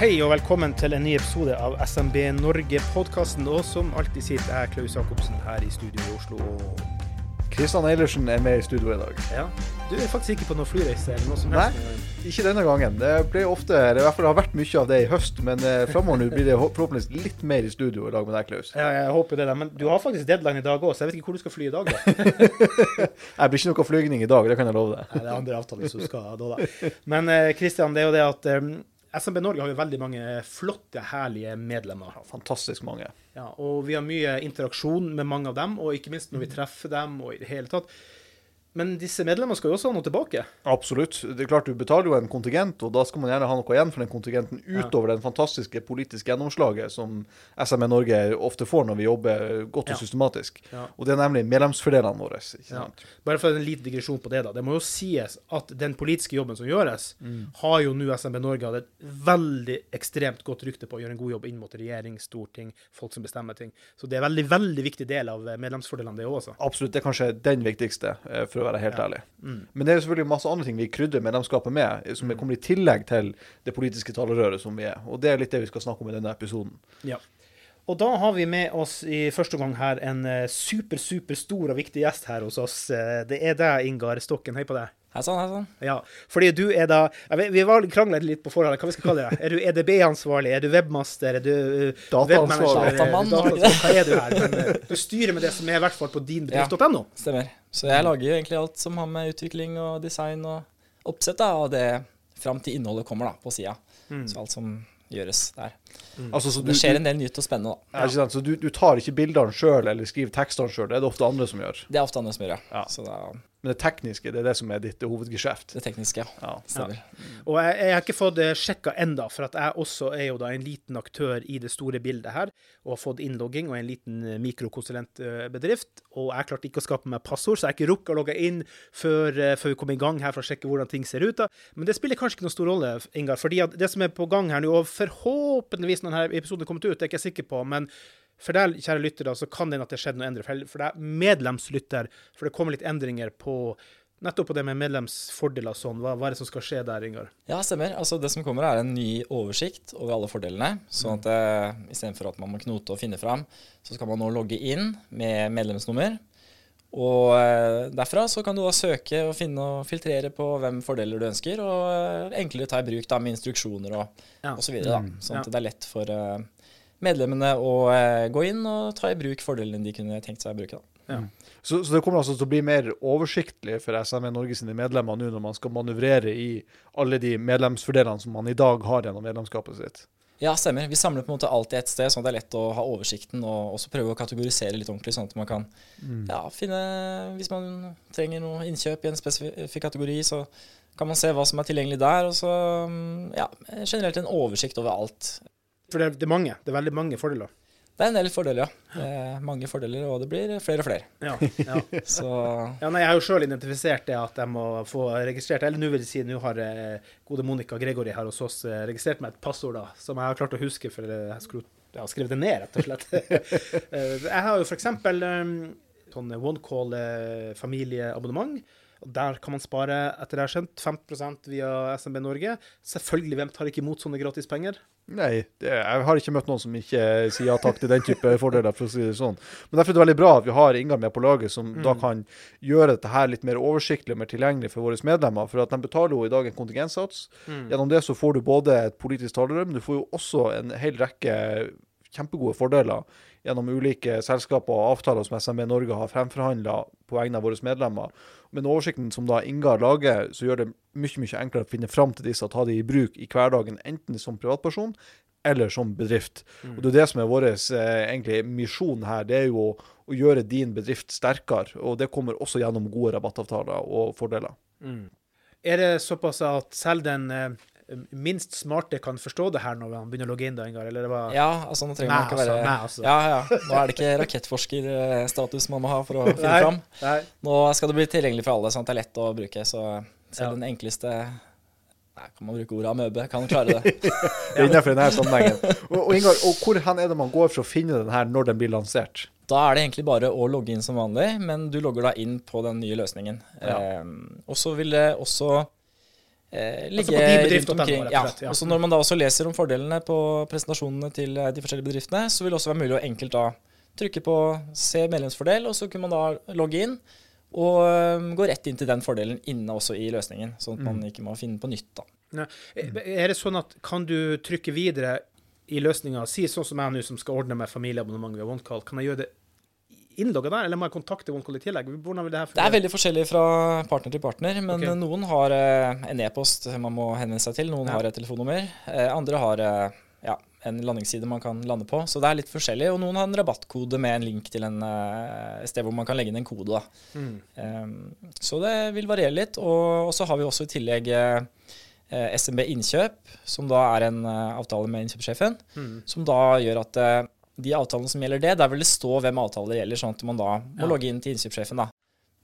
Hei og velkommen til en ny episode av SMB Norge-podkasten. Og som alltid sitter jeg, Klaus Jacobsen, her i studio i Oslo. Og Kristian Eilertsen er med i studio i dag. ja, du er faktisk ikke på noen flyreise eller noe som helst? Nei, ikke denne gangen. Det ble ofte, eller i hvert fall har vært mye av det i høst, men eh, framover nå blir det forhåpentligvis litt mer i studio i dag med deg, Klaus. Ja, jeg håper det, da. Men du har faktisk deadline i dag òg, så jeg vet ikke hvor du skal fly i dag. da. Det blir ikke noe flygning i dag, det kan jeg love deg. Nei, det er andre avtaler som skal da, da. Men eh, Kristian, det er jo det at eh, SMB Norge har jo veldig mange flotte, herlige medlemmer. Fantastisk mange. Ja, og vi har mye interaksjon med mange av dem, og ikke minst når vi treffer dem og i det hele tatt. Men disse medlemmene skal jo også ha noe tilbake. Absolutt. Det er klart Du betaler jo en kontingent, og da skal man gjerne ha noe igjen for den kontingenten utover den fantastiske politiske gjennomslaget som SME Norge ofte får når vi jobber godt og Ja. systematisk. Ja. Og det er nemlig medlemsfordelene våre. ikke Ja. Bare for en liten digresjon på det, da. Det må jo sies at den politiske jobben som gjøres, har jo nå SME Norge hatt et veldig ekstremt godt rykte på å gjøre en god jobb inn mot regjering, storting, folk som bestemmer ting. Så det er en veldig, veldig viktig del av medlemsfordelene, det òg. Absolutt. Det er kanskje den viktigste, eh, for å være helt Ja. ærlig. Mm. Men det er jo selvfølgelig masse andre ting vi krydrer medlemskapet med, som som kommer i tillegg til det politiske talerøret som vi er. Og det er litt det vi skal snakke om i denne episoden. Ja. Og da har vi med oss i første gang her en eh, super, super stor og viktig gjest her hos oss. Eh, Det er deg, Ingar Stokken. Hei på deg. Hei sann, hei sann. Ja, fordi du er da vet, Vi var krangla litt på forhånd, hva vi skal kalle det. Er du EDB-ansvarlig, er du webmaster, er du uh, Dataansvarlig. Datamann, Hva er du her? Men, eh, du styrer med det som er i hvert fall på dinbedrift.no. Stemmer. Så jeg lager jo egentlig alt som har med utvikling og design og oppsett, da, og det fram til innholdet kommer da, på sida. Mm. Så alt som gjøres der. Altså, så Det skjer en del nytt og spennende, da. Ja, ikke sant? Så du, du tar ikke bildene sjøl eller skriver tekstene sjøl, det er det ofte andre som gjør. Det er ofte andre som gjør, ja. Ja. Så det er Men det tekniske, det er det som er ditt hovedgeskjeft. det tekniske, ja. Ja. Stemmer. Og jeg, jeg har ikke fått uh, sjekka enda, for at jeg også er jo da en liten aktør i det store bildet her, og har fått innlogging og en liten eh, mikrokonsulentbedrift. Og jeg klarte ikke å skape meg passord, så jeg har ikke rukket å logge inn før, eh, før vi kom i gang her for å sjekke hvordan ting ser ut. da. Men det spiller kanskje ikke noen stor rolle, Ingar, fordi at det som er på gang her nå, og forhåpentligvis når denne episoden er kommet ut, det er jeg ikke sikker på, men for deg, kjære lyttere, så kan det hende at det har skjedd noe. For- For deg medlemslytter, for det kommer litt endringer på nettopp på det med medlemsfordeler og sånn. Hva, hva er det som skal skje der, Ingar? Ja, stemmer. Altså, det som kommer, er en ny oversikt over alle fordelene. Sånn at eh, istedenfor at man må knote og finne fram, så skal man nå logge inn med medlemsnummer. Og eh, derfra så kan du da søke og finne og filtrere på hvem fordeler du ønsker, og eh, enklere ta i bruk da med instruksjoner og, Ja. og så videre. Da. Sånn Ja. at det er lett for eh, medlemmene å gå inn og ta i bruk fordelene de kunne tenkt seg å bruke. Da. Så, så det kommer altså til å bli mer oversiktlig for SME Norge sine medlemmer nå når man skal manøvrere i alle de medlemsfordelene som man i dag har gjennom medlemskapet sitt. Ja, stemmer. Vi samler på en måte alt i ett sted, sånn at det er lett å ha oversikten og også prøve å kategorisere litt ordentlig, sånn at man kan ja, finne Hvis man trenger noe innkjøp i en spesifikk kategori, så kan man se hva som er tilgjengelig der, og så mm, ja, generelt en oversikt over alt. For det er, det er mange. Det er veldig mange fordeler. Det er en del fordeler, ja. Det er mange fordeler, og det blir flere og flere. Ja, ja. Så ja nei, jeg har jo sjøl identifisert det at jeg må få registrert Eller nå vil jeg si, nå har eh, gode Monica Gregory her hos oss eh, registrert meg et passord da, som jeg har klart å huske, for jeg skru- jeg har skrevet det ned, rett og slett. Eh, jeg har jo eh, sånn one call eh, familieabonnement. Og Der kan man spare, etter det jeg har skjønt, 15 via SMB Norge. Selvfølgelig, hvem tar ikke imot sånne gratispenger? Nei, det, jeg har ikke møtt noen som ikke sier ja takk til den type fordeler, for å si det sånn. Men derfor er det veldig bra at vi har Ingar med på laget, som da kan gjøre dette her litt mer oversiktlig og mer tilgjengelig for våre medlemmer. For at de betaler jo i dag en kontingentsats. Gjennom det så får du både et politisk talerør, men du får jo også en hel rekke kjempegode fordeler gjennom ulike selskaper og avtaler som SMB Norge har fremforhandla på vegne av våre medlemmer. Men oversikten som da Ingar lager, så gjør det mye mye enklere å finne fram til disse og ta de i bruk i hverdagen, enten som privatperson eller som bedrift. Og Det er det som er vår eh, misjon her. Det er jo å, å gjøre din bedrift sterkere. Og det kommer også gjennom gode rabattavtaler og fordeler. Er det såpass at selv den eh, minst smarte kan forstå det her når han begynner å logge inn, da, Ingar? Eller det var Ja, altså nå trenger man ikke altså, være nei, altså. Ja, ja. Nå er det ikke rakettforskerstatus man må ha for å finne Nei, fram. nei. Nå skal det bli tilgjengelig for alle, sånn at det er lett å bruke. Så selv Ja. den enkleste Nei, kan man bruke ordet amøbe? Kan man klare det. Det er innenfor denne sammenhengen. Og, og, Ingar, og hvor hen er det man går for å finne den her når den blir lansert? Da er det egentlig bare å logge inn som vanlig, men du logger da inn på den nye løsningen. Eh, og så vil det også ligge Altså på dinbedrift.no, rundt omkring. Ja. ja. Og så når man da også leser om fordelene på presentasjonene til eh, de forskjellige bedriftene, så vil det også være mulig å enkelt da trykke på se medlemsfordel, og så kunne man da logge inn. Og eh, gå rett inn til den fordelen inne også i løsningen, sånn at Mm. man ikke må finne på nytt. da. Nei. Er det sånn at kan du trykke videre i løsninga? Si sånn som jeg nå, som skal ordne meg familieabonnement via OneCall. Kan jeg gjøre det innlogga der, eller må jeg kontakte OneCall i tillegg? Hvordan vil det her Det er veldig forskjellig fra partner til partner, men okay. noen har eh, en e-post man må henvende seg til, noen Ja. har et telefonnummer, eh, andre har eh, ja, en landingsside man kan lande på. Så det er litt forskjellig, og noen har en rabattkode med en link til en, et sted hvor man kan legge inn en kode. Mm. Eh, så det vil variere litt. Og, og så har vi også i tillegg eh, SMB Innkjøp, som da er en avtale med innkjøpssjefen, Mm. som da gjør at eh, de avtalene som gjelder det, der vil det stå hvem avtaler gjelder, sånn at man da må Ja. logge inn til innkjøpssjefen, da.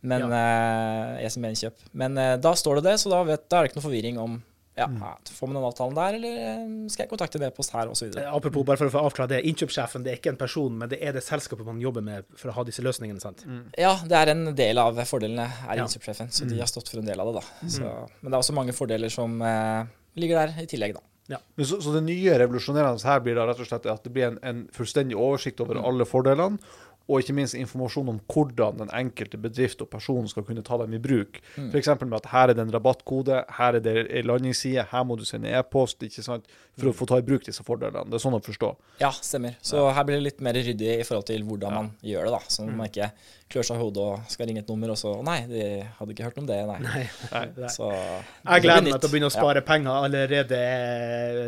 Men eh, SMB Innkjøp. Men eh, da står det det, så da, vet, da er det ikke noe forvirring om ja, mm. får man den avtalen der, eller eh, skal jeg kontakte en e-post her, osv. Eh, Apropos, bare for å få avklart det. Innkjøpssjefen det er ikke en person, men det er det selskapet man jobber med for å ha disse løsningene. sant? Ja, det er en del av fordelene, er Ja. innkjøpssjefen. Så de har stått for en del av det, da. Så, men det er også mange fordeler som eh, ligger der i tillegg, da. Men Så, så det nye revolusjonerende her blir da rett og slett at det blir en, en fullstendig oversikt over alle fordelene, og ikke minst informasjon om hvordan den enkelte bedrift og person skal kunne ta dem i bruk. Mm. F.eks. med at her er det en rabattkode, her er det en landingsside, her må du sende e-post ikke sant, for å få ta i bruk disse fordelene. Det er sånn å forstå. Ja, stemmer. Så her blir det litt mer ryddig i forhold til hvordan man gjør det, da. Sånn at man ikke klør seg i hodet og skal ringe et nummer, og så nei, de hadde ikke hørt om det, nei. Nei. Nei. Så Jeg gleder meg til å begynne å Ja. spare penger allerede.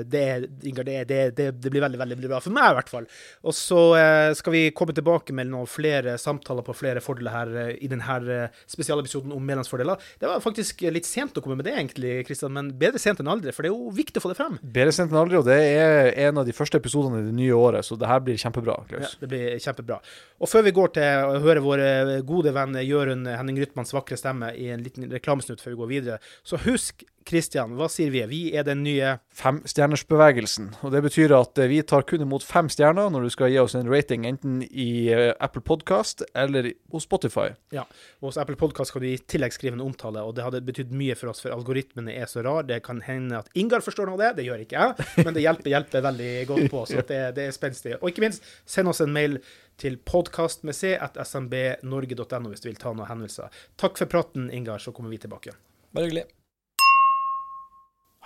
Det, det, det, det, det blir veldig veldig bra for meg, i hvert fall. Og så eh, skal vi komme tilbake med noen flere samtaler på flere fordeler her eh, i denne spesialepisoden om medlemsfordeler. Det var faktisk litt sent å komme med det, egentlig, Kristian, men bedre sent enn aldri, for det er jo viktig å få det frem. Bedre sent enn aldri, og det er en av de første episodene i det nye året, så det her blir kjempebra. Ja, det blir kjempebra. Og før vi går til å høre vår gode venn Jørund Henning Rytmans vakre stemme i en liten reklamesnutt før vi går videre, så husk, Kristian, hva sier vi? Vi er den nye Femstjernersbevegelsen. Og det betyr at eh, vi tar kun imot fem stjerner når du skal gi oss en rating, enten i eh, Apple Podcast eller hos Spotify. Ja, og hos Apple Podcast kan du i tillegg skrive en omtale, og det hadde betydd mye for oss, for algoritmene er så rar. Det kan hende at Ingar forstår noe av det, det gjør ikke jeg, men det hjelper, hjelper veldig godt på, så det, det er spenstig. Og ikke minst, send oss en mail til podkast med c at smbnorge.no hvis du vil ta noen henvendelser. Takk for praten, Ingar, så kommer vi tilbake. bare hyggelig.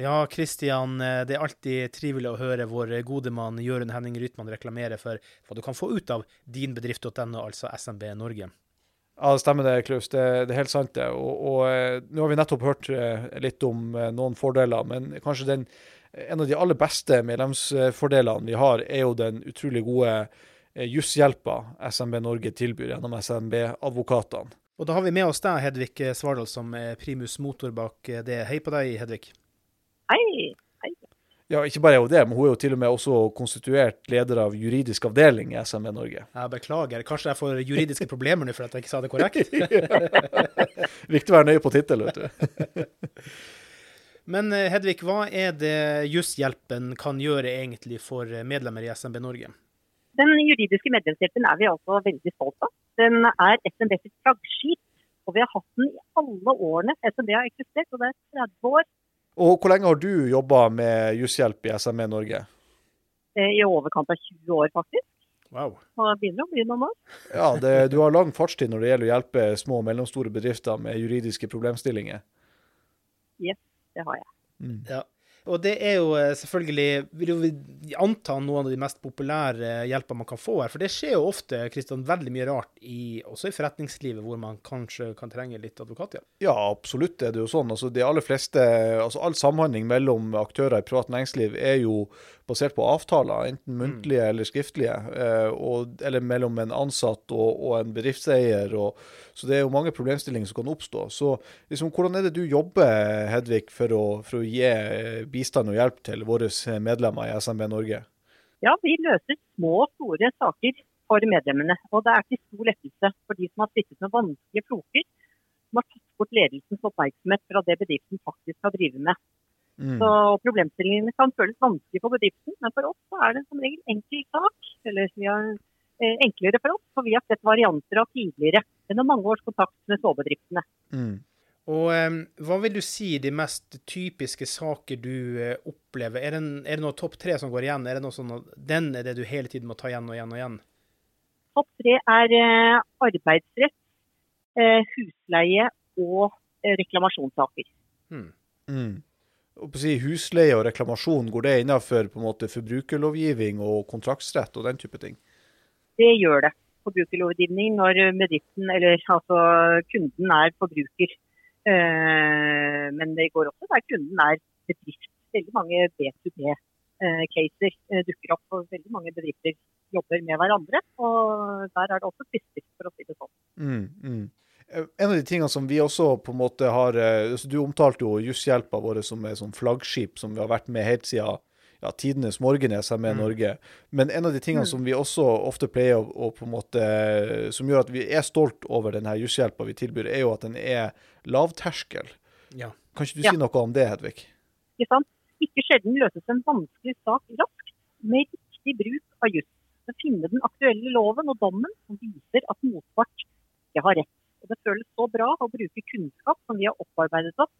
Ja, Kristian, det er alltid trivelig å høre vår gode mann Jørund Henning Rytman reklamere for hva du kan få ut av dinbedrift.no, altså SMB Norge. Ja, det stemmer det, Klaus. Det, det er helt sant, det. Og, og eh, nå har vi nettopp hørt eh, litt om eh, noen fordeler, men kanskje den, en av de aller beste medlemsfordelene vi har, er jo den utrolig gode eh, jusshjelpa SMB Norge tilbyr gjennom SMB-advokatene. Og da har vi med oss deg, Hedvig Svardal, som er primus motor bak det. Hei på deg, Hedvig. Hei. Hei. Ja, ikke bare er hun det, men hun er jo til og med også konstituert leder av juridisk avdeling i SMB Norge. Jeg beklager. Kanskje jeg får juridiske problemer nå for at jeg ikke sa det korrekt? Viktig å være nøye på tittel, vet du. Men eh, Hedvig, hva er det Jusshjelpen kan gjøre egentlig for medlemmer i SMB Norge? Den juridiske medlemshjelpen er vi altså veldig stolt av. Den er SMBs flaggskip. Og vi har hatt den i alle årene SMB har eksistert, og det er 30 år. Og hvor lenge har du jobba med jusshjelp i SME Norge? eh, i overkant av 20 år, faktisk. Wow. Og det begynner å bli noen år. Ja, det, du har lang fartstid når det gjelder å hjelpe små og mellomstore bedrifter med juridiske problemstillinger. Yes, Det har jeg. Mm. Ja. Og det er jo eh, selvfølgelig Vil jo anta noen av de mest populære hjelpa man kan få her. For det skjer jo ofte Kristian, veldig mye rart, i, også i forretningslivet, hvor man kanskje kan trenge litt advokathjelp. Ja, absolutt er det jo sånn. Altså, de aller fleste, altså All samhandling mellom aktører i privat næringsliv er jo basert på avtaler, enten muntlige eller skriftlige. Eh, og, eller mellom en ansatt og, og en bedriftseier. Og, så det er jo mange problemstillinger som kan oppstå. Så liksom, hvordan er det du jobber, Hedvig, for å, for å gi eh, bistand og hjelp til våre medlemmer i SMB Norge? Ja, vi løser små og store saker for medlemmene. Og det er til stor lettelse for de som har sittet med vanskelige floker, som har tatt bort ledelsens oppmerksomhet fra det bedriften faktisk skal drive med. Mm. Så problemstillingene kan føles vanskelig for bedriften, men for oss er det som regel enkel sak. Eller har, eh, enklere for oss, for vi har sett varianter av tidligere gjennom mange års kontakt med småbedriftene. Mm. Og hva vil du si de mest typiske saker du eh, opplever? Er det, en, er det noe topp tre som går igjen? Er det noe sånn at den er det du hele tiden må ta igjen og igjen og igjen? Topp tre er eh, arbeidsrett, eh, husleie og reklamasjonssaker. Hmm. Mm. Og på å si Husleie og reklamasjon, går det innenfor på en måte forbrukerlovgivning og kontraktsrett og den type ting? Det gjør det. Forbrukerlovgivning når bedriften, eller altså kunden er forbruker. Eh, men det går også der kunden er bedrift. Veldig mange B2B-caser eh, dukker opp, og veldig mange bedrifter jobber med hverandre. Og der er det også tvister, for å si det sånn. Mm, mm. Eh, En av de tingene som vi også på en måte har eh, altså Du omtalte jo Jusshjelpa vår som er sånn flaggskip som vi har vært med helt siden ja, tidenes morgen i med Mm. Norge. Men en av de tingene Mm. som vi også ofte pleier å, å på en måte Som gjør at vi er stolt over denne Jusshjelpa vi tilbyr, er jo at den er lavterskel. Ja. Kan ikke du Ja. si noe om det, Hedvig? Ikke sant? Ikke sjelden løses en vanskelig sak raskt med riktig bruk av juss. Men finne den aktuelle loven og dommen som viser at motpart ikke har rett. Og Det føles så bra å bruke kunnskap som vi har opparbeidet oss,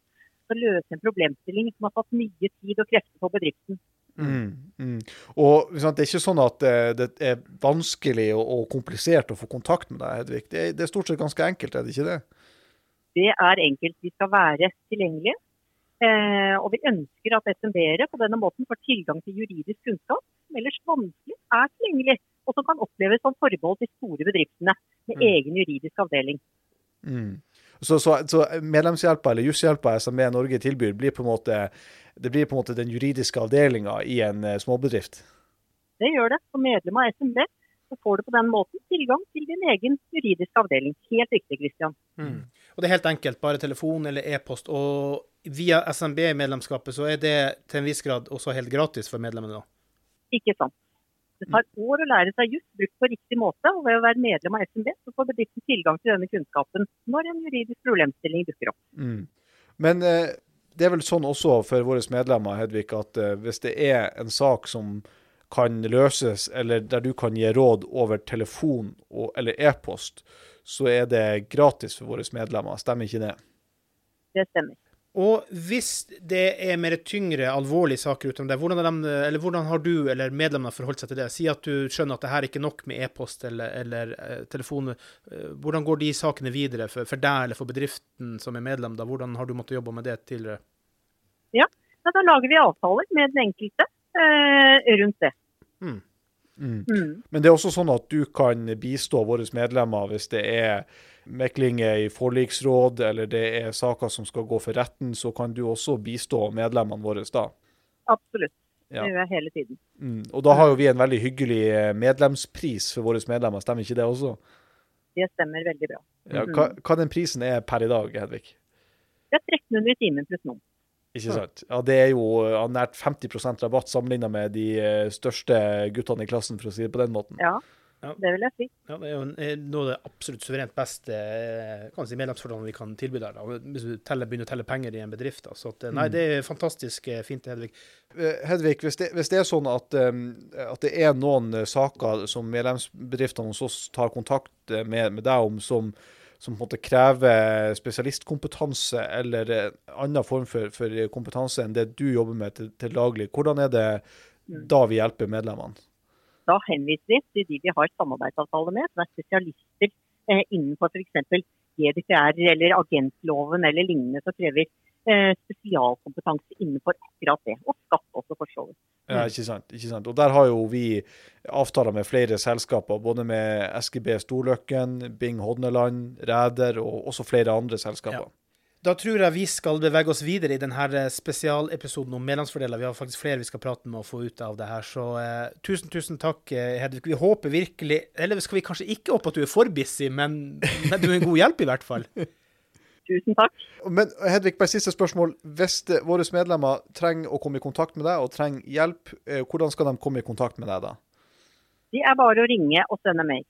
til å løse en problemstilling som har tatt mye tid og krefter på bedriften. Mm, mm. Og sant, Det er ikke sånn at det, det er vanskelig og, og komplisert å få kontakt med deg, Hedvig. Det, det er stort sett ganske enkelt, er det ikke det? Det er enkelt. Vi skal være tilgjengelige. Eh, og vi ønsker at SMB-ere på denne måten får tilgang til juridisk kunnskap som ellers vanskelig er tilgjengelig, og som kan oppleves som forbeholdt de store bedriftene med Mm. egen juridisk avdeling. Mm. Så, så, så medlemshjelpa eller jusshjelpa SMB Norge tilbyr, blir på en måte, det blir på en måte den juridiske avdelinga i en eh, småbedrift? Det gjør det. Som medlem av SMB så får du på den måten tilgang til din egen juridiske avdeling. Helt riktig, Christian. Mm. Og det er helt enkelt. Bare telefon eller e-post. Og via SMB-medlemskapet så er det til en viss grad også helt gratis for medlemmene, da. Ikke sant. Det tar år å lære seg juss brukt på riktig måte, og ved å være medlem av SMB så får bedriften tilgang til denne kunnskapen når en juridisk problemstilling dukker opp. Mm. Men eh, det er vel sånn også for våre medlemmer, Hedvig, at eh, hvis det er en sak som kan løses, eller der du kan gi råd over telefon og, eller e-post, så er det gratis for våre medlemmer. Stemmer ikke det? Det stemmer. Og hvis det er mer tyngre, alvorlige saker utenom det, hvordan, er de, eller hvordan har du eller medlemmene forholdt seg til det? Si at du skjønner at det her er ikke nok med e-post eller, eller eh, telefon. Eh, Hvordan går de sakene videre for, for deg eller for bedriften som er medlem? da? Hvordan har du måttet jobbe med det tidligere? Ja, da lager vi avtaler med den enkelte eh, rundt det. Mm. Mm. Men det er også sånn at du kan bistå våre medlemmer hvis det er meklinger i forliksråd, eller det er saker som skal gå for retten, så kan du også bistå medlemmene våre da. Absolutt. Ja. Det gjør jeg hele tiden. Mm. Og da har jo vi en veldig hyggelig eh, medlemspris for våre medlemmer, stemmer ikke det også? Det stemmer veldig bra. Ja, hva, hva den prisen er per i dag, Hedvig? Det er 1300 timer pluss noen. Ikke sant? Ja, Det er jo eh, nært 50% rabatt sammenlignet med de eh, største guttene i klassen, for å si det på den måten. Ja, Ja. det vil jeg si. Ja, det er jo eh, noe av det absolutt suverent beste eh, kan si, medlemsforholdene vi kan tilby der. Da. Hvis du teller, begynner å telle penger i en bedrift. Da. Så at, eh, nei, Mm. det er fantastisk fint, Hedvig. Hedvig, hvis det, hvis det er sånn at, at det er noen saker som medlemsbedriftene hos oss tar kontakt med, med deg om, som, som på en måte krever spesialistkompetanse eller annen form for, for kompetanse enn det du jobber med til, til daglig, hvordan er det da vi hjelper medlemmene? Da henviser vi til de vi har samarbeidsavtale med, som er spesialister eh, innenfor f.eks. GDPR eller agentloven eller lignende, som krever eh, spesialkompetanse innenfor akkurat det. Og skatt også, for så vidt. Ja, ikke sant, ikke sant. Og der har jo vi avtaler med flere selskaper, både med SGB Storløkken, Bing Hodneland, Ræder og også flere andre selskaper. Ja. Da tror jeg vi skal bevege oss videre i denne spesialepisoden om medlemsfordeler. Vi har faktisk flere vi skal prate med og få ut av det her. Så eh, tusen, tusen takk, eh, Hedvig. Vi håper virkelig Eller skal vi kanskje ikke håpe at du er for busy, men, men du er en god hjelp, i hvert fall. Tusen takk. Men Hedvig, bare siste spørsmål. Hvis våre medlemmer trenger å komme i kontakt med deg og trenger hjelp, eh, hvordan skal de komme i kontakt med deg da? Det er bare å ringe og sende mail.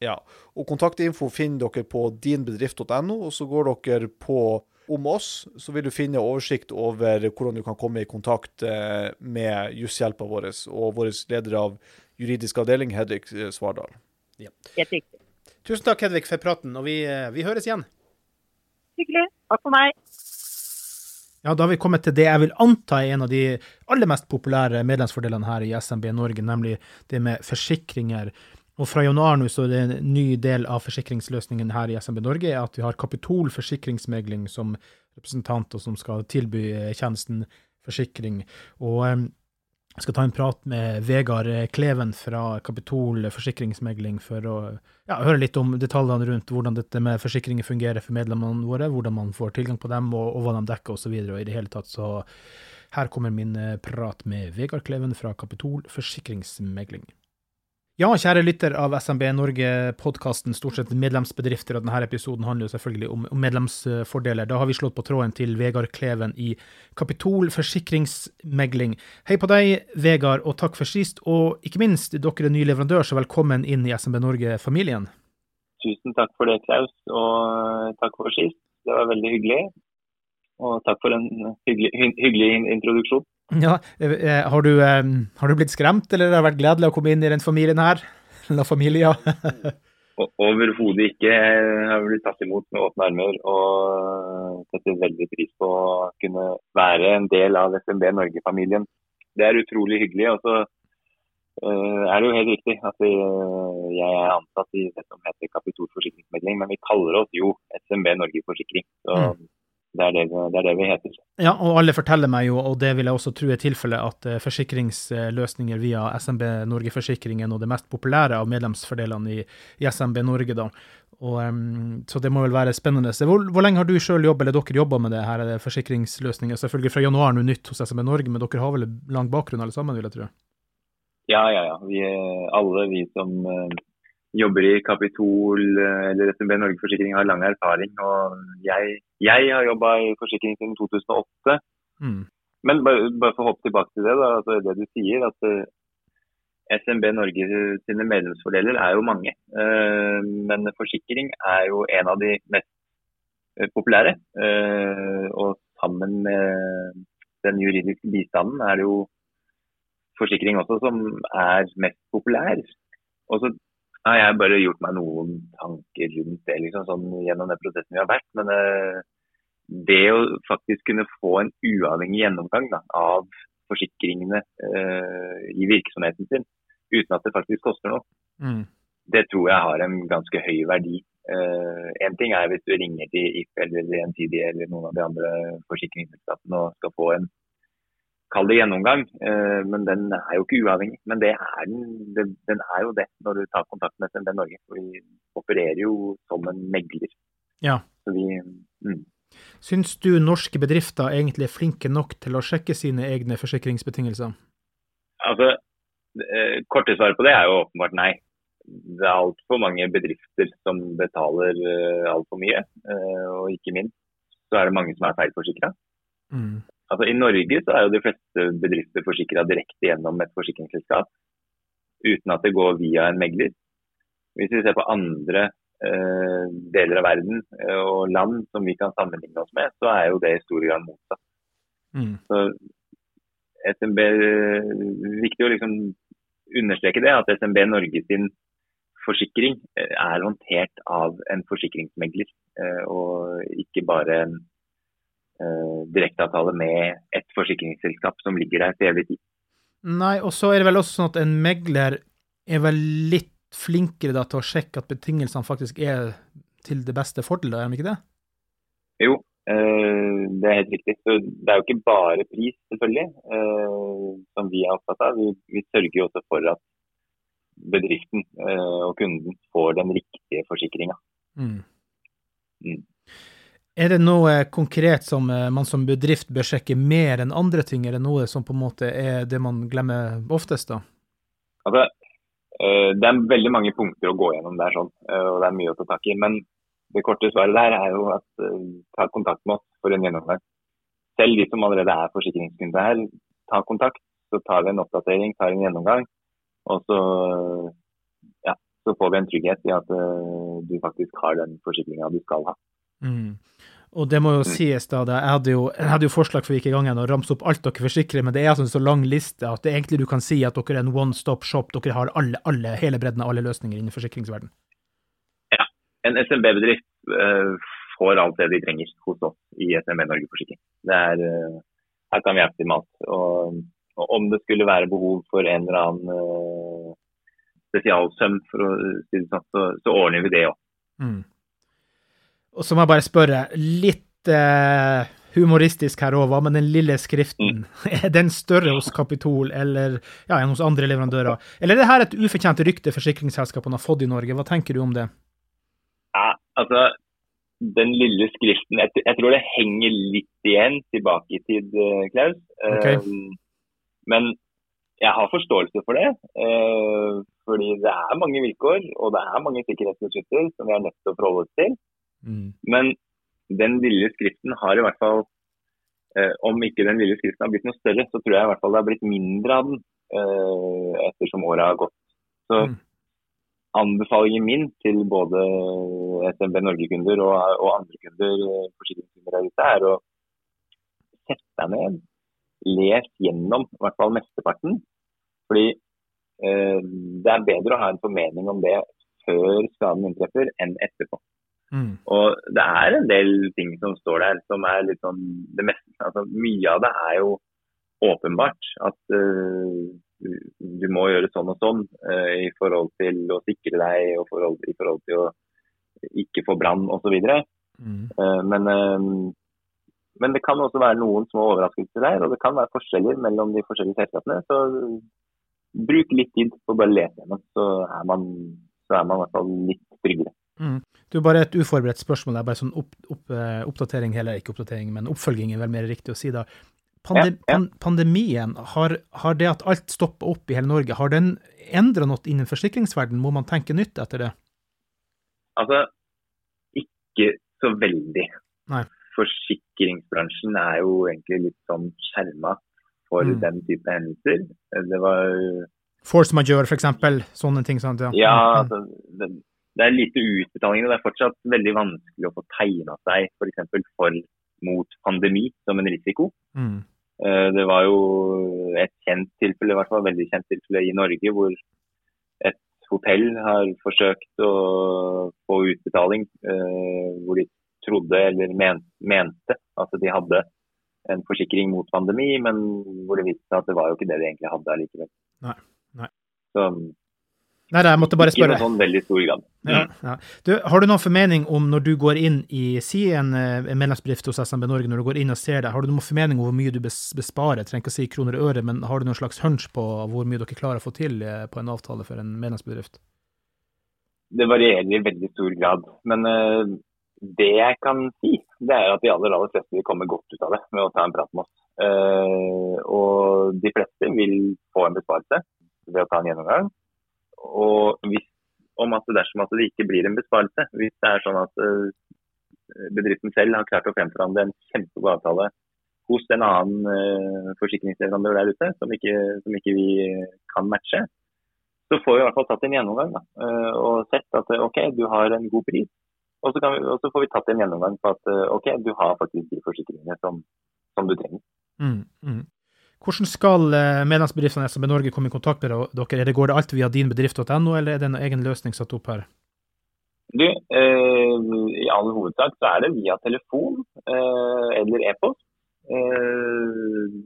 Ja, og Kontaktinfo finner dere på dinbedrift.no, og så går dere på om oss, så vil du finne oversikt over hvordan du kan komme i kontakt eh, med jusshjelpa vår og vår leder av juridisk avdeling, Hedvig eh, Svardal. Ja. Tusen takk, Hedvig, for praten, og vi, eh, vi høres igjen. Hyggelig. Takk for meg. Ja, da har vi kommet til det jeg vil anta er en av de aller mest populære medlemsfordelene her i SMB Norge, nemlig det med forsikringer. Og fra januar nå så er det en ny del av forsikringsløsningen her i SMB Norge at vi har Kapitol forsikringsmegling som representant, og som skal tilby eh, tjenesten forsikring. Og eh, jeg skal ta en prat med Vegard Kleven fra Kapitol forsikringsmegling for å ja, høre litt om detaljene rundt hvordan dette med forsikringer fungerer for medlemmene våre, hvordan man får tilgang på dem, og, og hva de dekker osv. Og, og i det hele tatt så her kommer min eh, prat med Vegard Kleven fra Kapitol forsikringsmegling. Ja, kjære lytter av SMB Norge-podkasten, stort sett medlemsbedrifter, og denne episoden handler jo selvfølgelig om, medlemsfordeler. Da har vi slått på tråden til Vegard Kleven i Kapitol forsikringsmegling. Hei på deg, Vegard, og takk for sist. Og ikke minst, dere er ny leverandør, så velkommen inn i SMB Norge-familien. Tusen takk for det, Klaus, og takk for sist. Det var veldig hyggelig. Og takk for en hyggelig, hyggelig introduksjon. Ja, eh, eh, har du, eh, har du, blitt skremt, eller har det vært gledelig å komme inn i den familien her? La familia? Overhodet ikke. Jeg har blitt tatt imot med åpne armer og setter veldig pris på å kunne være en del av SMB Norge-familien. Det er utrolig hyggelig. Og så er det jo helt riktig at jeg er ansatt i det som heter Kapitol forsikringsmegling, men vi kaller oss jo SMB Norge Forsikring. Så mm. Det er det, det er det, vi heter. Ja, og alle forteller meg jo, og det vil jeg også tro er tilfellet, at eh, forsikringsløsninger via SMB Norge Forsikring er noe av det mest populære av medlemsfordelene i, i SMB Norge. da. Og, um, så det må vel være spennende. Hvor, hvor lenge har du sjøl jobbet, eller dere jobba med det her, det forsikringsløsninger? Selvfølgelig fra januar nå nytt hos SMB Norge, men dere har vel lang bakgrunn alle sammen, vil jeg tro? Ja, ja, ja. Vi, alle vi som uh, jobber i Kapitol eh, eller SMB Norge Forsikring har lang erfaring. og Jeg, jeg har jobba i forsikring siden 2008. Mm. Men bare, bare, for å hoppe tilbake til det, da, altså det du sier. at eh, SMB Norge sine medlemsfordeler er jo mange. Uh, men forsikring er jo en av de mest populære. Og sammen med den juridiske bistanden er det jo forsikring også som er mest populær. Og så har jeg bare gjort meg noen tanker rundt det liksom, sånn, gjennom den prosessen vi har vært. Men uh, det å faktisk kunne få en uavhengig gjennomgang da, av forsikringene uh, i virksomheten sin, uten at det faktisk koster noe, mm. det tror jeg har en ganske høy verdi. Uh, en ting er hvis du ringer til If eller Gjensidige eller noen av de andre forsikringsselskapene og skal få en kall det gjennomgang, eh, men den er jo ikke uavhengig. Men det er den, den, er jo det når du tar kontakt med SMB Norge. For vi opererer jo som en megler. Ja. Så vi, mm. Syns du norske bedrifter egentlig er flinke nok til å sjekke sine egne forsikringsbetingelser? Altså, eh, Korte svaret på det er jo åpenbart nei. Det er altfor mange bedrifter som betaler uh, altfor mye. Og ikke minst så er det mange som er feilforsikra. Mm. Altså, I Norge så er jo de fleste bedrifter forsikra direkte gjennom et forsikringsselskap, uten at det går via en megler. Hvis vi ser på andre eh, deler av verden eh, og land som vi kan sammenligne oss med, så er jo det i stor grad motsatt. Mm. Så SMB, Viktig å liksom understreke det, at SMB Norge sin forsikring eh, er håndtert av en forsikringsmegler, eh, og ikke bare en eh, direkteavtale med et forsikringsselskap som ligger der til evig tid. Nei, og så er det vel også sånn at en megler er vel litt flinkere da til å sjekke at betingelsene faktisk er til det beste fordel, er de ikke det? Jo, eh, det er helt riktig. Så det er jo ikke bare pris, selvfølgelig, eh, som vi er opptatt av. Vi, vi sørger jo også for at bedriften eh, og kunden får den riktige forsikringa. Mm. Mm. Er det noe konkret som eh, man som bedrift bør sjekke mer enn andre ting? Er det noe som på en måte er det man glemmer oftest, da? Altså, eh, det er veldig mange punkter å gå gjennom der, sånn, eh, og det er mye å ta tak i. Men det korte svaret der er jo at ta kontakt med oss for en gjennomgang. Selv de som allerede er forsikringskunder her, ta kontakt. Så tar vi en oppdatering, tar en gjennomgang. Og så, ja, så får vi en trygghet i at du faktisk har den forsikringa du skal ha. Mm. Og det må jo sies, da. Jeg hadde jo, jeg hadde jo forslag for hvilke gikk i gang igjen å ramse opp alt dere forsikrer, men det er altså en så lang liste at det egentlig du kan si at dere er en one stop shop. Dere har alle, alle, hele bredden av alle løsninger innen forsikringsverden. En SMB-bedrift uh, får alt det de trenger hos oss i SMB Norge Forsikring. Det er, uh, her kan vi hjelpe til med alt. Og, og om det skulle være behov for en eller annen uh, spesialsøm, for å si det sånn, så, så ordner vi det òg. Mm. Og så må jeg bare spørre, litt eh, humoristisk her òg, hva med den lille skriften? Er den større hos Kapitol eller ja, enn hos andre leverandører? Eller er det her et ufortjent rykte forsikringsselskapene har fått i Norge? Hva tenker du om det? Ja, altså, den lille skriften jeg, jeg tror det henger litt igjen tilbake i tid, eh, Klaus. Okay. Um, men jeg har forståelse for det. Uh, fordi det er mange vilkår og det er mange sikkerhetsbeskytter som vi er nødt til å forholde oss til. Mm. Men den lille skriften har i hvert fall eh, Om ikke den lille skriften har blitt noe større, så tror jeg i hvert fall det har blitt mindre av den eh, ettersom åra har gått. Så Mm. anbefalingen min til både SMB Norge-kunder og, og andre kunder, eh, forsikringskunder der ute, er å sette deg ned, les gjennom i hvert fall mesteparten. Fordi eh, det er bedre å ha en formening om det før skaden inntreffer, enn etterpå. Mm. Og det er en del ting som står der som er litt sånn det meste, altså Mye av det er jo åpenbart at uh, du må gjøre sånn og sånn uh, i forhold til å sikre deg og forhold, i forhold til å ikke få brann osv. Mm. Uh, men, uh, men det kan også være noen små overraskelser der, og det kan være forskjeller mellom de forskjellige selskapene. Så bruk litt tid på å bare lese gjennom, så er man, så er man i hvert fall litt tryggere. Mm. Du, bare et uforberedt spørsmål. Det er bare sånn opp, opp, eh, oppdatering, heller ikke oppdatering, men oppfølging er vel mer riktig å si da. Pandem, Ja, ja. pan pandemien, har, har det at alt stopper opp i hele Norge, har den endra noe innen forsikringsverdenen? Må man tenke nytt etter det? Altså, ikke så veldig. Nei. Forsikringsbransjen er jo egentlig litt sånn skjerma for Mm. den type hendelser. Det var Force majeure, for eksempel. Sånne ting. Sant? Ja. Ja, Mm. altså, det, det er lite utbetalinger. og Det er fortsatt veldig vanskelig å få tegna seg f.eks. For, for mot pandemi som en risiko. Mm. Eh, Det var jo et kjent tilfelle, i hvert fall veldig kjent tilfelle i Norge, hvor et hotell har forsøkt å få utbetaling eh, hvor de trodde eller men, mente at de hadde en forsikring mot pandemi, men hvor det viste seg at det var jo ikke det de egentlig hadde allikevel. Nei, nei. Så Nei, jeg måtte bare ikke i spørre. noen sånn veldig stor grad. Ja, ja. Du, har du noen formening om når du går inn i si en, eh, en medlemsbedrift hos SMB Norge, når du går inn og ser det, har du noen formening om hvor mye du besparer? Jeg trenger ikke å si kroner og øre, men har du noen slags hunch på hvor mye dere klarer å få til eh, på en avtale for en medlemsbedrift? Det varierer i veldig stor grad. Men uh, det jeg kan si, det er at de aller, aller fleste vil komme godt ut av det med å ta en prat med oss. Uh, og de fleste vil få en besparelse ved å ta en gjennomgang. Og hvis, om at dersom at det ikke blir en besparelse, hvis det er sånn at eh, bedriften selv har klart å fremforhandle en kjempegod avtale hos en annen eh, forsikringsleverandør der ute, som ikke, som ikke vi kan matche, så får vi i hvert fall tatt en gjennomgang da, eh, og sett at OK, du har en god pris. Og så, vi, og så får vi tatt en gjennomgang på at OK, du har faktisk de forsikringene som, som du trenger. Mm, mm. Hvordan skal eh, medlemsbedriftene i SMB Norge komme i kontakt med dere? Er det, går det alt via dinbedrift.no, eller er det en egen løsning satt opp her? Du, eh, I all hovedsak så er det via telefon eh, eller e-post. Eh,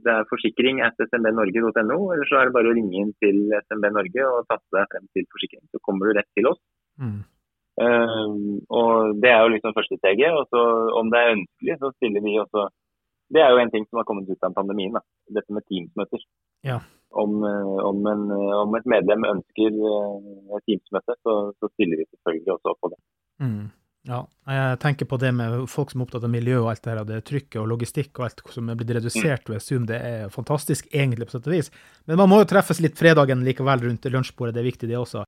Det er forsikring at smbnorge.no, eller så er det bare å ringe inn til SMB Norge og taste deg frem til forsikring. Så kommer du rett til oss. Mm. Eh, og Det er jo liksom første steget. og så Om det er ønskelig, så stiller vi også Det er jo en ting som har kommet ut av pandemien. Da. Dette med Teams-møter. Ja. Om, eh, om, en, eh, om et medlem ønsker eh, et Teams-møte, så, så stiller vi selvfølgelig også opp på det. Mm. Ja, jeg tenker på det med folk som er opptatt av miljø og alt det her, og det trykket og logistikk og alt som er blitt redusert ved Zoom, det er fantastisk egentlig på sett og vis. Men man må jo treffes litt fredagen likevel rundt lunsjbordet, det er viktig det også.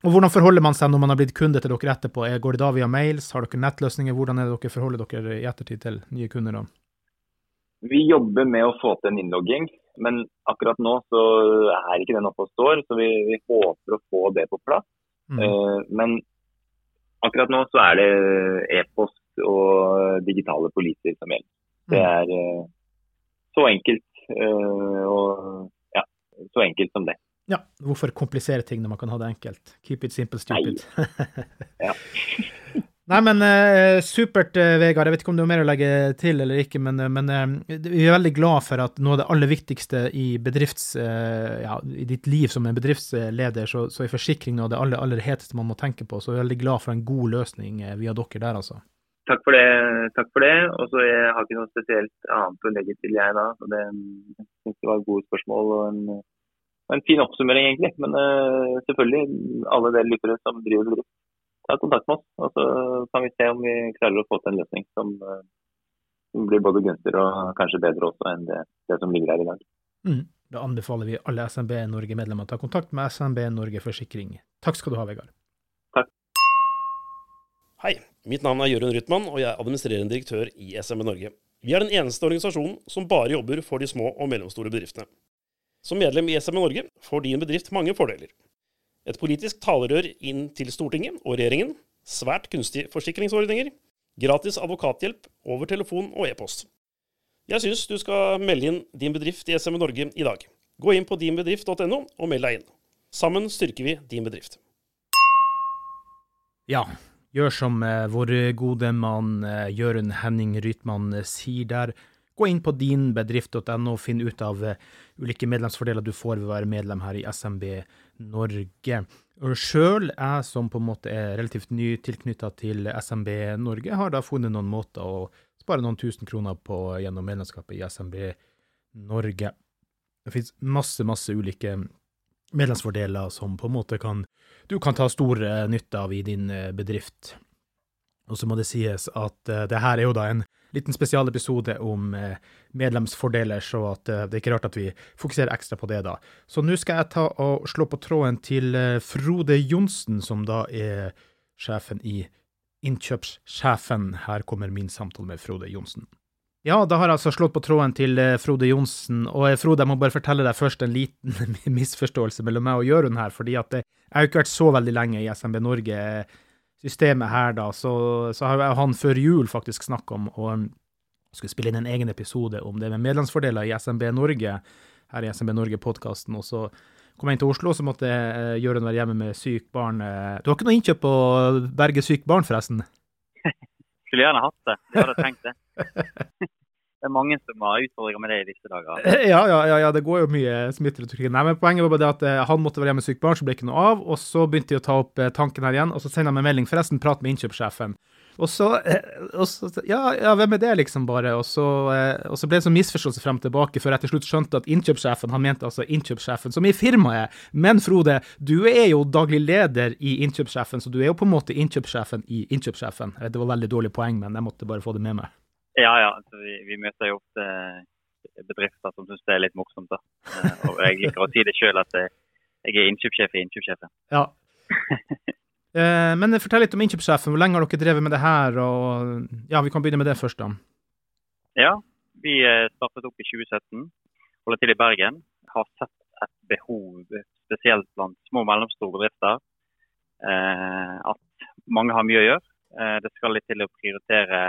Og hvordan forholder man seg når man har blitt kunde til dere etterpå? Er- Går det da via mails? Har dere nettløsninger? Hvordan er det dere forholder dere i ettertid til nye kunder? da? Vi jobber med å få til en innlogging, men akkurat nå så er ikke den oppe og står. Så vi, vi håper å få det på plass. Mm. Uh, men akkurat nå så er det e-post og digitale poliser som gjelder. Det Mm. er uh, så enkelt uh, og ja, så enkelt som det. Ja, hvorfor komplisere ting når man kan ha det enkelt? Keep it simple, stupid. Ja. Nei, men eh, supert, eh, Vegard. Jeg vet ikke om du har mer å legge til eller ikke, men, eh, men eh, vi er veldig glad for at noe av det aller viktigste i bedrifts, eh, ja, i ditt liv som en bedriftsleder, så, så er forsikring noe av det aller, aller heteste man må tenke på. Så vi er veldig glad for en god løsning eh, via dere der, altså. Takk for det. takk for det. Og så Jeg har ikke noe spesielt annet å legge til, jeg da. Så det, jeg synes det var gode spørsmål og en, en fin oppsummering, egentlig. Men uh, selvfølgelig, alle dere lyttere som driver bedrift, ta kontakt med oss. Og så kan vi se om vi klarer å få til en løsning som, uh, som blir både gunstigere og kanskje bedre også enn det, det som ligger her i dag. Mm. Da anbefaler vi alle SMB Norge-medlemmer å ta kontakt med SMB Norge Forsikring. Takk skal du ha, Vegard. Takk. Hei, mitt navn er Jørund Rytman, og jeg er administrerende direktør i SMB Norge. Vi er den eneste organisasjonen som bare jobber for de små og mellomstore bedriftene. Som medlem i SMN Norge får din bedrift mange fordeler. Et politisk talerør inn til Stortinget og regjeringen, svært kunstige forsikringsordninger, gratis advokathjelp over telefon og e-post. Jeg syns du skal melde inn din bedrift i SMN Norge i dag. Gå inn på dinbedrift.no og meld deg inn. Sammen styrker vi din bedrift. Ja, gjør som eh, vår gode mann eh, Jørund Henning Rytman eh, sier der. Gå inn på dinbedrift.no og finn ut av eh, ulike medlemsfordeler du får ved å være medlem her i SMB Norge. Sjøl, jeg som på en måte er relativt ny tilknytta til SMB Norge, har da funnet noen måter å spare noen tusen kroner på gjennom medlemskapet i SMB Norge. Det finnes masse, masse ulike medlemsfordeler som på en måte kan du kan ta stor nytte av i din eh, bedrift. Og så må det sies at uh, det her er jo da en liten spesialepisode om uh, medlemsfordeler, så at uh, det er ikke rart at vi fokuserer ekstra på det da. Så nå skal jeg ta og slå på tråden til Frode Johnsen, som da er sjefen i Innkjøpssjefen. Her kommer min samtale med Frode Johnsen. Ja, da har jeg altså slått på tråden til Frode Johnsen. Og Frode, jeg må bare fortelle deg først en liten misforståelse mellom meg og Jørund her. fordi at jeg har ikke vært så veldig lenge i SMB Norge-systemet her, da. Så, så har han før jul faktisk snakka om å um, skulle spille inn en egen episode om det med medlemsfordeler i SMB Norge, her i SMB Norge-podkasten. Og så kom jeg inn til Oslo, så måtte eh, Jørund være hjemme med sykt barn. Eh. Du har ikke noe innkjøp på Berge sykt barn, forresten? Skulle gjerne hatt det. Jeg hadde tenkt det. Det er mange som har utfordringer med det i disse dager. Ja, ja, ja, ja, det går jo mye smitteretorikk. Nei, men poenget var bare det at eh, han måtte være hjemme med sykt barn, så ble det ikke noe av. Og så begynte de å ta opp eh, tanken her igjen, og så sender de meg melding. Forresten, prat med innkjøpssjefen. Og så, eh, og så ja, ja, hvem er det, liksom, bare? Og så, eh, og så ble det sånn misforståelse frem og tilbake, før jeg til slutt skjønte at innkjøpssjefen, han mente altså innkjøpssjefen, som i firmaet. Men Frode, du er jo daglig leder i innkjøpssjefen, så du er jo på en måte innkjøpssjefen i innkjøpssjefen. Det var veldig dårlig poeng, men jeg måtte bare få det med meg. Ja, ja. Altså, vi, vi møter jo ofte bedrifter som syns det er litt morsomt. da. Eh, Og jeg liker å si det sjøl at eh, jeg er innkjøpssjef i innkjøpssjefen. Ja. Eh, Men fortell litt om innkjøpssjefen. Hvor lenge har dere drevet med det her? Og ja, vi kan begynne med det først, da. Ja, vi eh, startet opp i 2017. Holder til i Bergen. Har sett et behov, spesielt blant små og mellomstore bedrifter, eh, at mange har mye å gjøre. Eh, Det skal litt til å prioritere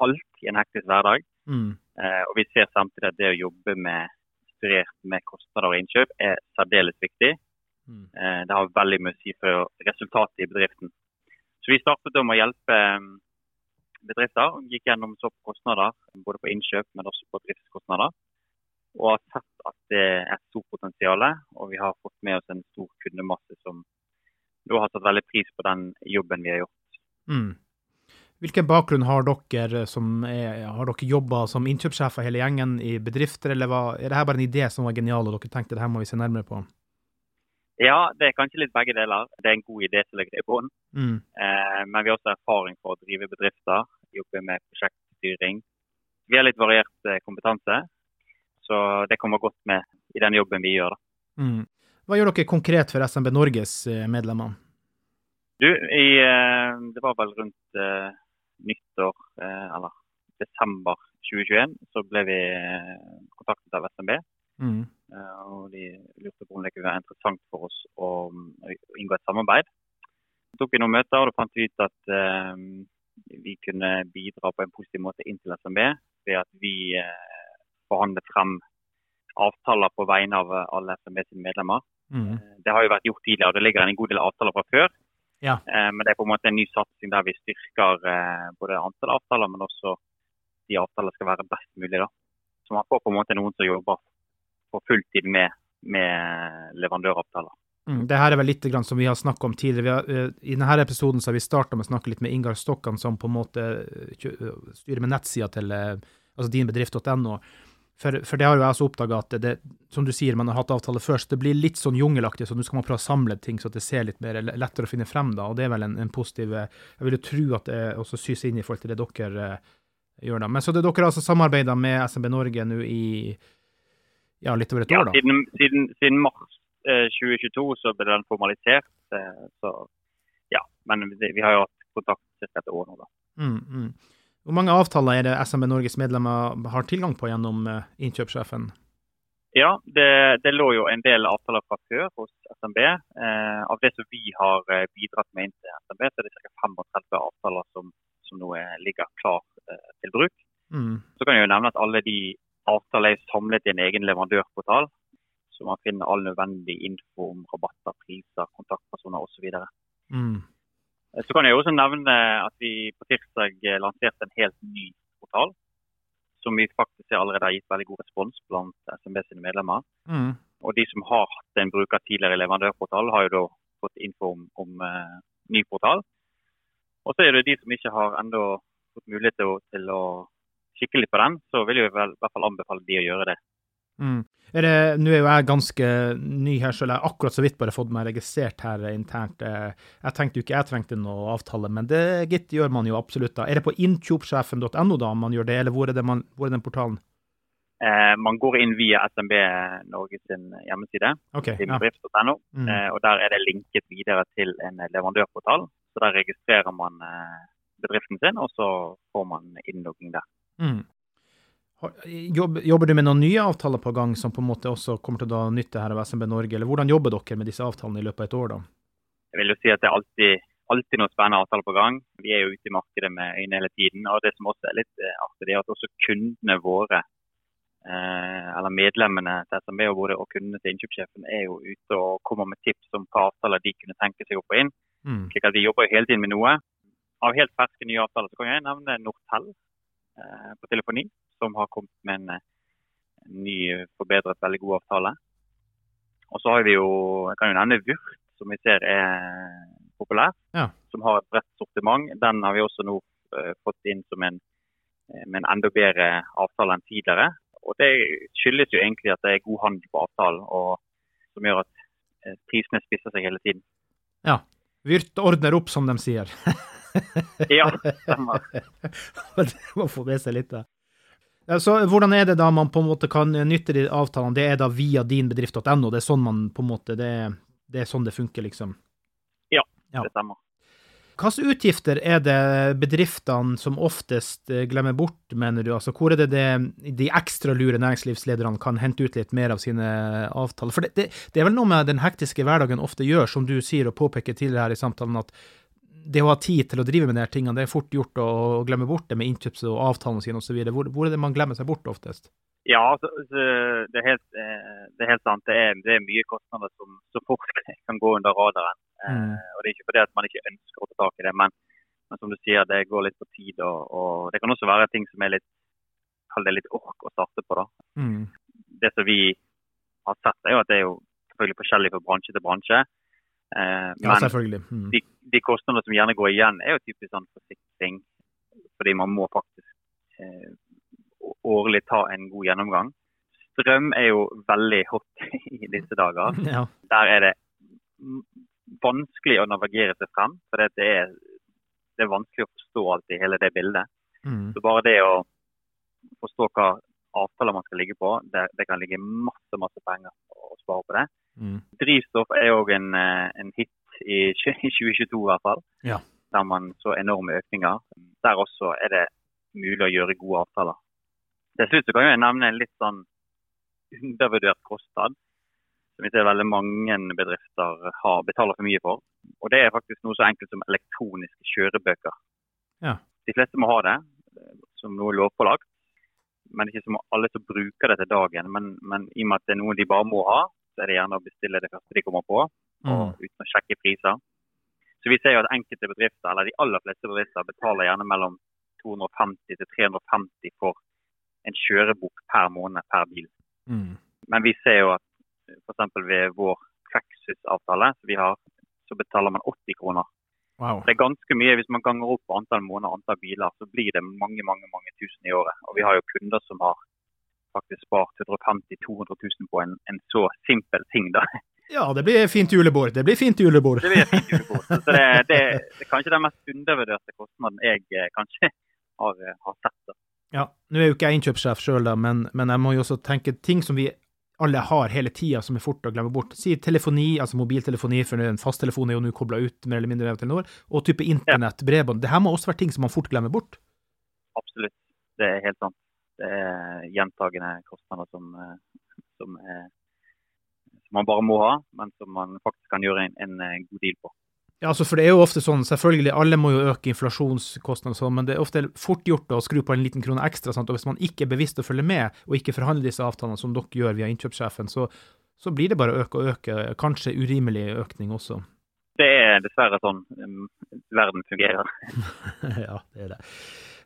alt i en hektisk hverdag. Mm. Eh, og vi ser samtidig at det å jobbe med inspirert med kostnader og innkjøp er særdeles viktig. Mm. Eh, det har veldig mye å si for resultatet i bedriften. Så vi startet om å hjelpe bedrifter. Gikk gjennom så på kostnader, både på innkjøp, men også på driftskostnader. Og har sett at det er et stort potensial. Og vi har fått med oss en stor kundemasse som da har satt veldig pris på den jobben vi har gjort. Mm. Hvilken bakgrunn har dere som er, har dere jobba som innkjøpssjefer hele gjengen i bedrifter, eller var, er dette bare en idé som var genial, og dere tenkte det her må vi se nærmere på? Ja, det er kanskje litt begge deler. Det er en god idé som ligger i bunnen. Mm. Eh, men vi har også erfaring for å drive bedrifter, jobbe med prosjektstyring. Vi har litt variert eh, kompetanse, så det kommer godt med i den jobben vi gjør. da. Mm. Hva gjør dere konkret for SMB Norges eh, medlemmer? Du, i, eh, det var vel rundt nyttår, eh, eller desember 2021, så ble vi eh, kontaktet av SMB. Mm. Eh, og de lurte på om det kunne være interessant for oss å, inngå et samarbeid. Så tok vi noen møter, og da fant vi ut at eh, vi kunne bidra på en positiv måte inn til SMB ved at vi forhandlet frem avtaler på vegne av alle SMB sine medlemmer. Mm. Det har jo vært gjort tidligere, og det ligger en god del avtaler fra før. Ja. Eh, Men det er på en måte en ny satsing der vi styrker eh, både antall avtaler, men også de avtaler skal være best mulig. da. Så man får på en måte noen som jobber på fulltid med, med leverandøravtaler. Mm. Det her er vel litt grann som vi har snakket om tidligere. Har, uh, I denne episoden så har vi starta med å snakke litt med Ingar Stokkan, som på en måte styrer med nettsida til uh, altså dinbedrift.no. For, for det har jo jeg også oppdaga at det, som du sier, man har hatt avtale før, så det blir litt sånn jungelaktig, så nå skal man prøve å samle ting så det ser litt mer lettere å finne frem, da. Og det er vel en, en positiv Jeg vil jo tro at det også sys inn i forhold til det dere eh, gjør, da. Men så det, dere har altså samarbeida med SMB Norge nå i ja, litt over et Ja, år, da? siden, siden, siden mars eh, 2022 så ble den formalisert. Eh, så ja, men vi, vi har jo hatt kontakt ca. et år nå, da. Mm, mm. Hvor mange avtaler er det SMB Norges medlemmer har tilgang på gjennom eh, innkjøpssjefen? Ja, det, det lå jo en del avtaler fra før hos SMB. Eh, av det som vi har eh, bidratt med inn til SMB, så er det ca. 35 avtaler som, som nå er, ligger klar eh, til bruk. Mm. Så kan jeg jo nevne at alle de avtaler er samlet i en egen leverandørportal, så man finner all nødvendig info om rabatter, priser, kontaktpersoner osv. Mm. Så kan jeg også nevne at vi på tirsdag eh, lanserte en helt ny portal, som vi faktisk allerede har gitt veldig god respons blant SMB sine medlemmer. Mm. Og de som har hatt en bruker tidligere i leverandørportal, har jo da fått info om, om uh, ny portal. Og så er det de som ikke har ennå fått mulighet til å, til å kikke litt på den, så vil jeg i hvert fall anbefale de å gjøre det. Mm. Er det, nå er jo jeg ganske ny her selv, jeg har akkurat så vidt bare fått meg registrert her internt. Eh, Jeg tenkte jo ikke jeg trengte noe avtale, men det gitt gjør man jo absolutt da. Er det på innkjøpssjefen.no da man gjør det, eller hvor er, det man, hvor er den portalen? Eh, man går inn via SMB Norge sin hjemmeside, sin ja. bedrift.no, Mm. eh, og der er det linket videre til en leverandørportal. Så der registrerer man eh, bedriften sin, og så får man innlogging der. Mm. Jobber du med noen nye avtaler på gang som på en måte også kommer til å nytte her av SMB Norge, eller hvordan jobber dere med disse avtalene i løpet av et år da? Jeg vil jo si at det er alltid, alltid noen spennende avtaler på gang. Vi er jo ute i markedet med øynene hele tiden. Og det som også er litt eh, artig, det er at også kundene våre, eh, eller medlemmene til SMB og, både, og kundene til innkjøpssjefen, er jo ute og kommer med tips om hva avtaler de kunne tenke seg å få inn. Mm. slik at vi jobber jo hele tiden med noe. Av helt ferske nye avtaler så kan jeg nevne Nortel eh, på telefoni, som har kommet med en, eh, ny, forbedret, veldig god avtale. Og så har vi jo, jeg kan jo nevne Vyrt, som vi ser er populær. Ja. Som har et bredt sortiment. Den har vi også nå eh, fått inn som en, eh, med en enda bedre avtale enn tidligere. Og det skyldes jo egentlig at det er god handel på avtalen, og som gjør at prisene spisser seg hele tiden. Ja. Vyrt ordner opp, som de sier. Ja, stemmer. det må få med seg litt da. Ja, Så hvordan er det da man på en måte kan nytte de avtalene? Det er da via dinbedrift.no, det er sånn man på en måte, det, det er sånn det funker, liksom. Ja. Det stemmer. Hvilke utgifter er det bedriftene som oftest eh, glemmer bort, mener du? Altså, hvor er det, det de ekstra lure næringslivslederne kan hente ut litt mer av sine avtaler? For det, det, det er vel noe med den hektiske hverdagen ofte gjør, som du sier og påpeker tidligere her i samtalen, at det å ha tid til å drive med de her tingene, det er fort gjort å glemme bort det med innkjøps- og avtalene sine osv. Hvor, hvor er det man glemmer seg bort oftest? Ja, så, så det, er helt, eh, det er helt sant. Det er, det er mye kostnader som så fort kan gå under radaren. Eh, Mm. Og Det er ikke fordi at man ikke ønsker å ta tak i det, men, Men som du sier, det går litt på tid. Og, og det kan også være ting som er litt kall det litt ork å starte på. da. Mm. Det som vi har sett, er jo at det er jo selvfølgelig forskjellig fra bransje til bransje. Eh, Ja, selvfølgelig. Mm. de, de kostnadene som gjerne går igjen, er jo typisk sånn forsikring. Fordi man må faktisk eh, årlig ta en god gjennomgang. Strøm er jo veldig hot i disse dager. Ja. Der er det vanskelig å navigere seg frem. For det er, det er vanskelig å forstå alt i hele det bildet. Mm. Så bare det å forstå hva avtaler man skal ligge på, det, det kan ligge masse masse penger å spare på det. Mm. Drivstoff er òg en, eh, en hit i, 2022 i hvert fall. Ja. Der man så enorme økninger. Der også er det mulig å gjøre gode avtaler. Til slutt kan jeg nevne en litt sånn undervurdert kostnad. Som vi ser veldig mange bedrifter har, betaler for mye for. Og det er faktisk noe så enkelt som elektroniske kjørebøker. Ja. De fleste må ha det eh, som noe lovpålagt. Men ikke som alle som bruker det til dagen. Men, men i og med at det er noe de bare må ha, så er det gjerne å bestille det første de kommer på, Mm. og uten å sjekke priser. Så vi ser jo at enkelte bedrifter, eller de aller fleste bedrifter, betaler gjerne mellom 250 til 350 for en kjørebok per måned per bil. Mm. Men vi ser jo at f.eks. ved vår vi har, så betaler man 80 kroner. Wow. Det er ganske mye. Hvis man ganger opp antall måneder antall biler, så blir det mange mange, mange tusen i året. Og vi har jo kunder som har faktisk spart 150 000-200 000 på en, en så simpel ting. da. Ja, det blir fint julebord. Det blir fint julebord. Det blir fint julebord. Så det, det, det er kanskje den mest undervurderte kostnaden jeg eh, kanskje har, eh, har sett. da. Ja, nå er jo ikke jeg innkjøpssjef sjøl, men, men jeg må jo også tenke ting som vi alle har hele tida, som er fort å glemme bort. Si telefoni, altså mobiltelefoni, for en fasttelefon er jo nå kobla ut mer eller mindre av Telenor, og type internett, bredbånd. Det her må også være ting som man fort glemmer bort. Absolutt. Det er helt sant. Det er gjentagende kostnader som, eh, som, er, som man bare må ha, men som man faktisk kan gjøre en, en eh, god deal på. Ja, altså for det er jo ofte sånn, selvfølgelig, alle må jo øke inflasjonskostnader sånn, men det er ofte fort gjort å skru på en liten krone ekstra, sant? og hvis man ikke er bevisst å følge med, og ikke forhandler disse avtalene som dere gjør via innkjøpssjefen, så, så blir det bare å øke og øke, kanskje urimelig økning også. Det er dessverre sånn um, verden fungerer. ja, det er det.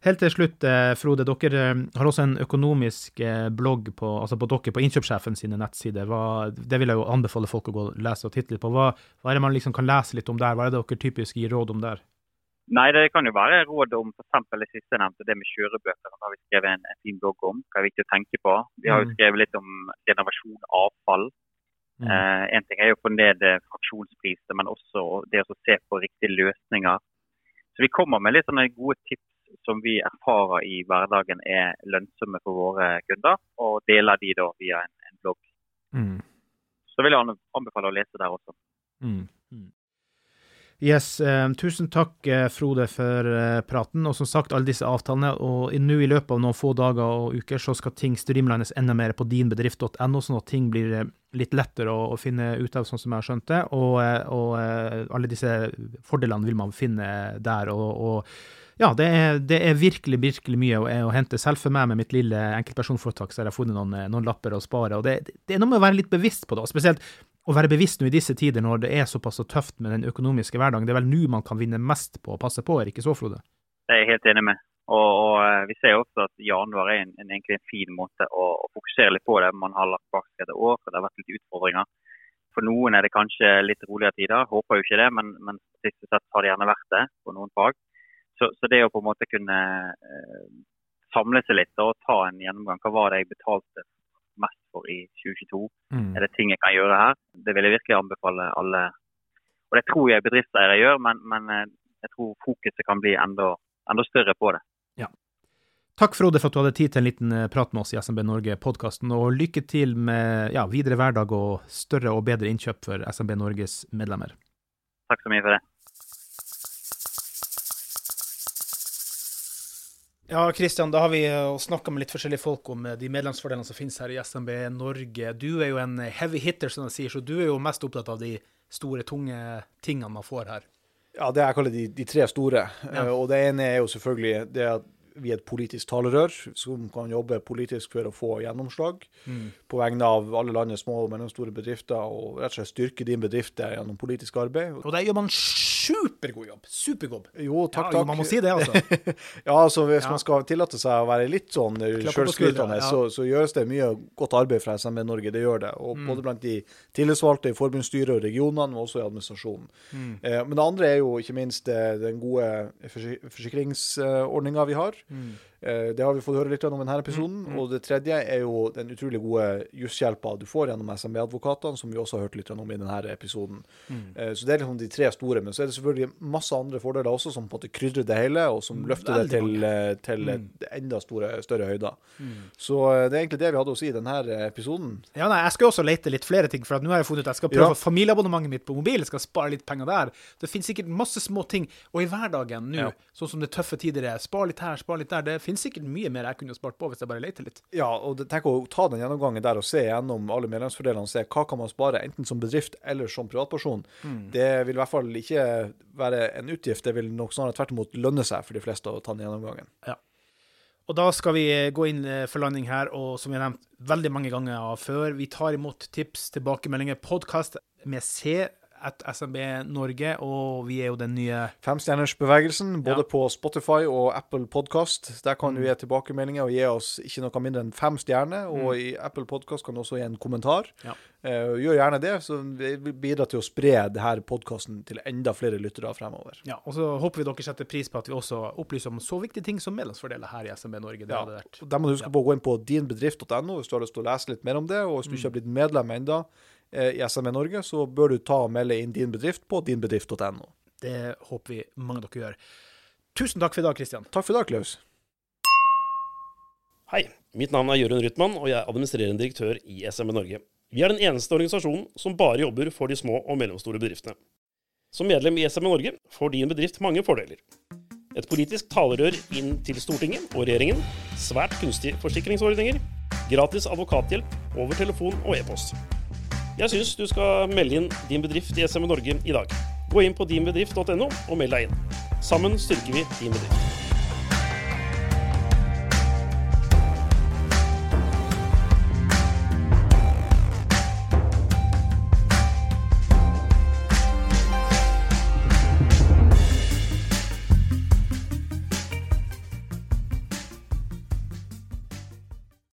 Helt til slutt, eh, Frode, dere eh, har også en økonomisk eh, blogg på, altså på dere på innkjøpssjefen sine nettsider. Hva, det vil jeg jo anbefale folk å gå og lese og titte litt på. Hva, hva er det man liksom kan lese litt om der? Hva er det dere typisk gir råd om der? Nei, det kan jo være råd om f.eks. det siste nevnte, det med kjørebøker. Det har vi skrevet en, en fin blogg om. Hva er viktig å tenke på. Vi har jo Mm. skrevet litt om renovasjon, avfall. Mm. Eh, en ting er jo å få ned fraksjonspriser, men også det å se på riktige løsninger. Så Vi kommer med litt sånne gode tips som vi erfarer i hverdagen er lønnsomme for våre kunder, og deler de da via en, en blogg. Mm. Så vil jeg anbefale å lese der også. Mm. Yes, eh, tusen takk, eh, Frode, for eh, praten. Og som sagt, alle disse avtalene. Og nå i løpet av noen få dager og uker så skal ting streamlines enda mer på dinbedrift.no, sånn at ting blir eh, litt lettere å, å finne ut av, sånn som jeg har skjønt det. Og, eh, og alle disse fordelene vil man finne der. og, og ja, det er, det er virkelig, virkelig mye å, å hente. Selv for meg med mitt lille enkeltpersonforetak så har jeg funnet noen, eh, noen lapper å spare. Og det, det er noe med å være litt bevisst på det, og spesielt å være bevisst nå i disse tider når det er såpass tøft med den økonomiske hverdagen. Det er vel nå man kan vinne mest på å passe på, er ikke så, Frode? Det er jeg helt enig med. Og, og eh, Vi ser også at januar er en, en, en fin måte å, å fokusere litt på det. Man har lagt bak seg et år, og det har vært litt utfordringer. For noen er det kanskje litt roligere tider. Håper jo ikke det, men, men statistisk sett har det gjerne vært det på noen fag. Så, så det å på en måte kunne eh, samle seg litt og ta en gjennomgang. Hva var det jeg betalte mest for i 2022? Mm. Er det ting jeg kan gjøre her? Det vil jeg virkelig anbefale alle. Og det tror jeg bedriftseiere gjør, men, men eh, jeg tror fokuset kan bli enda, enda større på det. Takk, Frode, for at du hadde tid til en liten eh, prat med oss i SMB Norge-podkasten, og lykke til med ja, videre hverdag og større og bedre innkjøp for SMB Norges medlemmer. Takk så mye for det. Ja, Kristian, da har vi snakka med litt forskjellige folk om eh, de medlemsfordelene som finnes her i SMB Norge. Du er jo en heavy hitter, som de sier, så du er jo mest opptatt av de store, tunge tingene man får her. Ja, det jeg kaller de, de tre store. Ja. Eh, og det ene er jo selvfølgelig det at vi er et politisk talerør som kan jobbe politisk for å få gjennomslag på vegne av alle landets små og mellomstore bedrifter, og rett og slett styrke din bedrift gjennom politisk arbeid. Og det gjør man supergod jobb. Supergod. Jo, takk, takk. Ja, man må si det, altså. Ja, altså Hvis Ja. man skal tillate seg å være litt sånn eh, sjølskrytende, ja. så, så gjøres det mye godt arbeid fra SMB Norge. Det gjør det. Og Mm. Både blant de tillitsvalgte i forbundsstyret og regionene, men også i administrasjonen. Mm. Eh, men det andre er jo ikke minst eh, den gode forsi- forsikringsordninga vi har. Mm. Eh, det har vi fått høre litt om i denne episoden. Og det tredje er jo den utrolig gode jusshjelpa du får gjennom SMB-advokatene, som vi også har hørt litt om i denne episoden. Mm. Eh, så det er liksom de tre store. Men så er det selvfølgelig masse andre fordeler også, som på en måte krydrer det hele, og som løfter det Mm, til, eh, til Mm. enda store, større høyder. Så det er egentlig det vi hadde å si i denne episoden. Ja, nei, Jeg skal også lete litt flere ting, for at nå har jeg funnet ut at jeg skal prøve Ja. familieabonnementet mitt på mobil. Jeg skal spare litt penger der. Det finnes sikkert masse små ting. Og i hverdagen nå, Ja. sånn som det tøffe tider er, spar litt her, spar litt der. Det finnes sikkert mye mer jeg kunne spart på hvis jeg bare leter litt. Ja, og tenk å ta den gjennomgangen der og se gjennom alle medlemsfordelene. Se hva kan man spare, enten som bedrift eller som privatperson. Mm. Det vil i hvert fall ikke være en utgift. Det vil nok snarere tvert imot lønne seg for de fleste å ta den gjennomgangen. Ja. Og da skal vi eh, gå inn eh, for landing her, og som vi har nevnt veldig mange ganger før, vi tar imot tips, tilbakemeldinger, podkast med C at SMB Norge, og vi er jo den nye Femstjernersbevegelsen, både Ja. på Spotify og Apple Podcast. Der kan du gi tilbakemeldinger og gi oss ikke noe mindre enn fem stjerner. Og i Apple Podcast kan du også gi en kommentar. Ja. Eh, gjør gjerne det, så vi bidrar til å spre denne podkasten til enda flere lyttere fremover. Ja, og så håper vi dere setter pris på at vi også opplyser om så viktige ting som medlemsfordeler her i SMB Norge. Det Ja. vært. Der må du huske på å gå inn på dinbedrift.no hvis du har lyst til å lese litt mer om det. Og hvis du ikke har blitt medlem ennå i SME Norge, så bør du ta og melde inn din bedrift på dinbedrift.no. Det håper vi mange av dere gjør. Tusen takk for i dag, Kristian. Takk for i dag, Klaus. Hei, mitt navn er Jørund Rytman, og jeg er administrerende direktør i SME Norge. Vi er den eneste organisasjonen som bare jobber for de små og mellomstore bedriftene. Som medlem i SME Norge får din bedrift mange fordeler. Et politisk talerør inn til Stortinget og regjeringen, svært kunstige forsikringsordninger, gratis advokathjelp over telefon og e-post. Jeg syns du skal melde inn din bedrift i SME Norge i dag. Gå inn på dinbedrift.no og meld deg inn. Sammen styrker vi din bedrift.